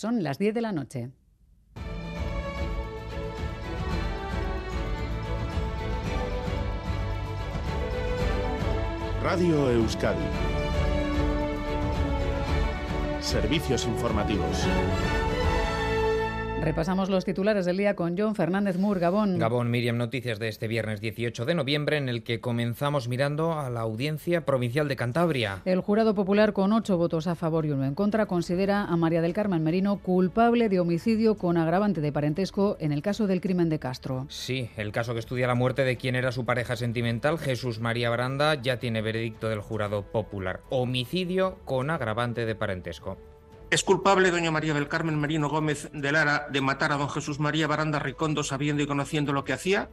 Son las 10 de la noche. Radio Euskadi. Servicios informativos. Repasamos los titulares del día con John Fernández Mur, Gabón. Gabón, Miriam, noticias de este viernes 18 de noviembre en el que comenzamos mirando a la Audiencia Provincial de Cantabria. El jurado popular con ocho votos a favor y uno en contra considera a María del Carmen Merino culpable de homicidio con agravante de parentesco en el caso del crimen de Castro. Sí, el caso que estudia la muerte de quien era su pareja sentimental, Jesús María Baranda, ya tiene veredicto del jurado popular. Homicidio con agravante de parentesco. ¿Es culpable doña María del Carmen Merino Gómez de Lara de matar a don Jesús María Baranda Ricondo sabiendo y conociendo lo que hacía?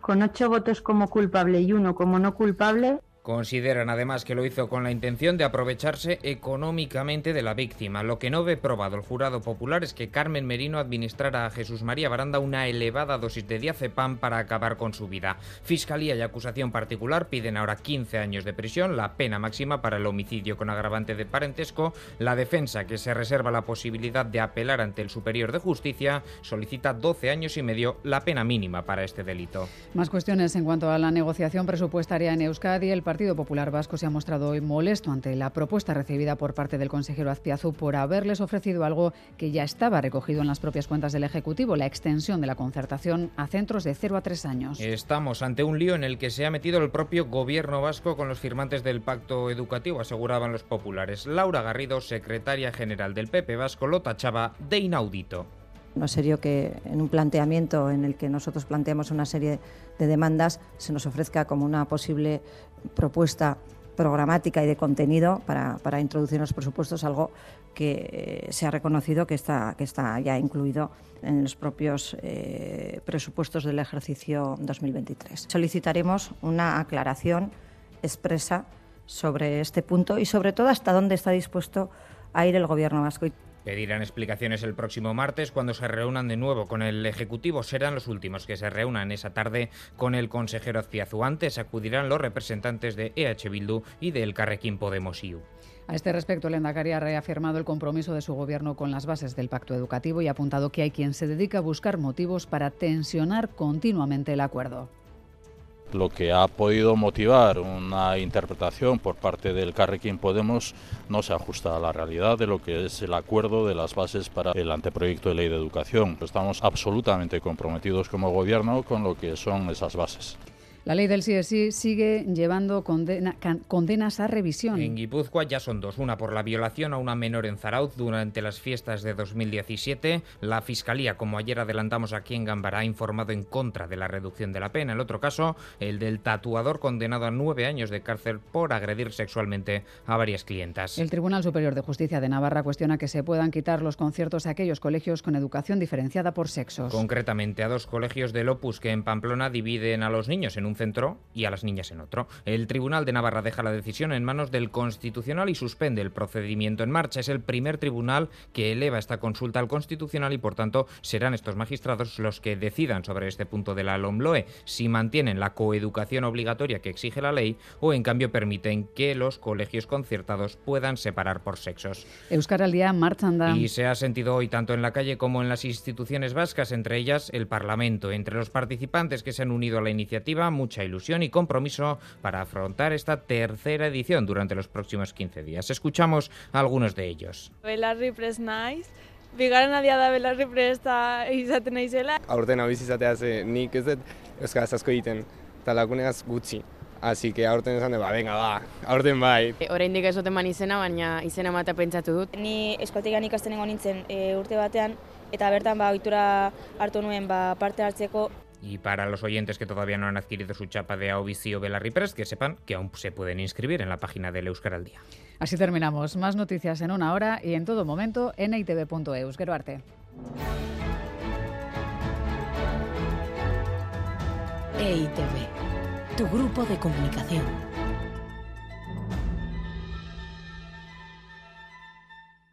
Con ocho votos como culpable y uno como no culpable, Consideran además que lo hizo con la intención de aprovecharse económicamente de la víctima. Lo que no ve probado el jurado popular es que Carmen Merino administrara a Jesús María Baranda una elevada dosis de diazepam para acabar con su vida. Fiscalía y acusación particular piden ahora 15 años de prisión, la pena máxima para el homicidio con agravante de parentesco. La defensa, que se reserva la posibilidad de apelar ante el Superior de Justicia, solicita 12 años y medio, la pena mínima para este delito. Más cuestiones en cuanto a la negociación presupuestaria en Euskadi. El Partido Popular Vasco se ha mostrado hoy molesto ante la propuesta recibida por parte del consejero Azpiazu por haberles ofrecido algo que ya estaba recogido en las propias cuentas del Ejecutivo, la extensión de la concertación a centros de 0 a 3 años. Estamos ante un lío en el que se ha metido el propio gobierno vasco con los firmantes del pacto educativo, aseguraban los populares. Laura Garrido, secretaria general del PP Vasco, lo tachaba de inaudito. No es serio que en un planteamiento en el que nosotros planteamos una serie de demandas se nos ofrezca como una posible propuesta programática y de contenido para, para introducir en los presupuestos algo que se ha reconocido que está, que está ya incluido en los propios eh, presupuestos del ejercicio 2023. Solicitaremos una aclaración expresa sobre este punto y sobre todo hasta dónde está dispuesto a ir el Gobierno vasco. Pedirán explicaciones el próximo martes cuando se reúnan de nuevo con el Ejecutivo. Serán los últimos que se reúnan esa tarde con el consejero Azpiazu. Antes acudirán los representantes de EH Bildu y del Carrequín Podemos IU. A este respecto, el Endacari ha reafirmado el compromiso de su gobierno con las bases del pacto educativo y ha apuntado que hay quien se dedica a buscar motivos para tensionar continuamente el acuerdo lo que ha podido motivar una interpretación por parte del Carrequín Podemos no se ajusta a la realidad de lo que es el acuerdo de las bases para el anteproyecto de ley de educación. Estamos absolutamente comprometidos como gobierno con lo que son esas bases. La ley del CSI sigue llevando condena, condenas a revisión. En Guipúzcoa ya son dos, una por la violación a una menor en Zarauz durante las fiestas de 2017. La Fiscalía, como ayer adelantamos aquí en Gambara, ha informado en contra de la reducción de la pena. El otro caso, el del tatuador condenado a nueve años de cárcel por agredir sexualmente a varias clientas. El Tribunal Superior de Justicia de Navarra cuestiona que se puedan quitar los conciertos a aquellos colegios con educación diferenciada por sexos. Concretamente a dos colegios del Opus que en Pamplona dividen a los niños en un centro y a las niñas en otro. El Tribunal de Navarra deja la decisión en manos del Constitucional y suspende el procedimiento en marcha. Es el primer tribunal que eleva esta consulta al Constitucional y, por tanto, serán estos magistrados los que decidan sobre este punto de la LOMLOE, si mantienen la coeducación obligatoria que exige la ley o, en cambio, permiten que los colegios concertados puedan separar por sexos. Euskara al día marchanda. Y se ha sentido hoy tanto en la calle como en las instituciones vascas, entre ellas el Parlamento. Entre los participantes que se han unido a la iniciativa, mucha ilusión y compromiso para afrontar esta tercera edición durante los próximos 15 días. Escuchamos a algunos de ellos. Belarri prest naiz, bigarren adia da belarri presta izaten naizela. Aurten abiz izatea ze nik ez dut euskaraz asko egiten, eta laguneaz gutxi. Así que aurten esan ba, venga, ba, aurten bai. E, Oraindik ez dut eman izena, baina izena ematea pentsatu dut. Ni eskotegan ikasten nintzen e, urte batean, eta bertan ba, ohitura hartu nuen ba, parte hartzeko Y para los oyentes que todavía no han adquirido su chapa de Aobici o Belarri Press, que sepan que aún se pueden inscribir en la página del Euskara al Día. Así terminamos. Más noticias en una hora y en todo momento en itv.eus. Arte. EITV, tu grupo de comunicación.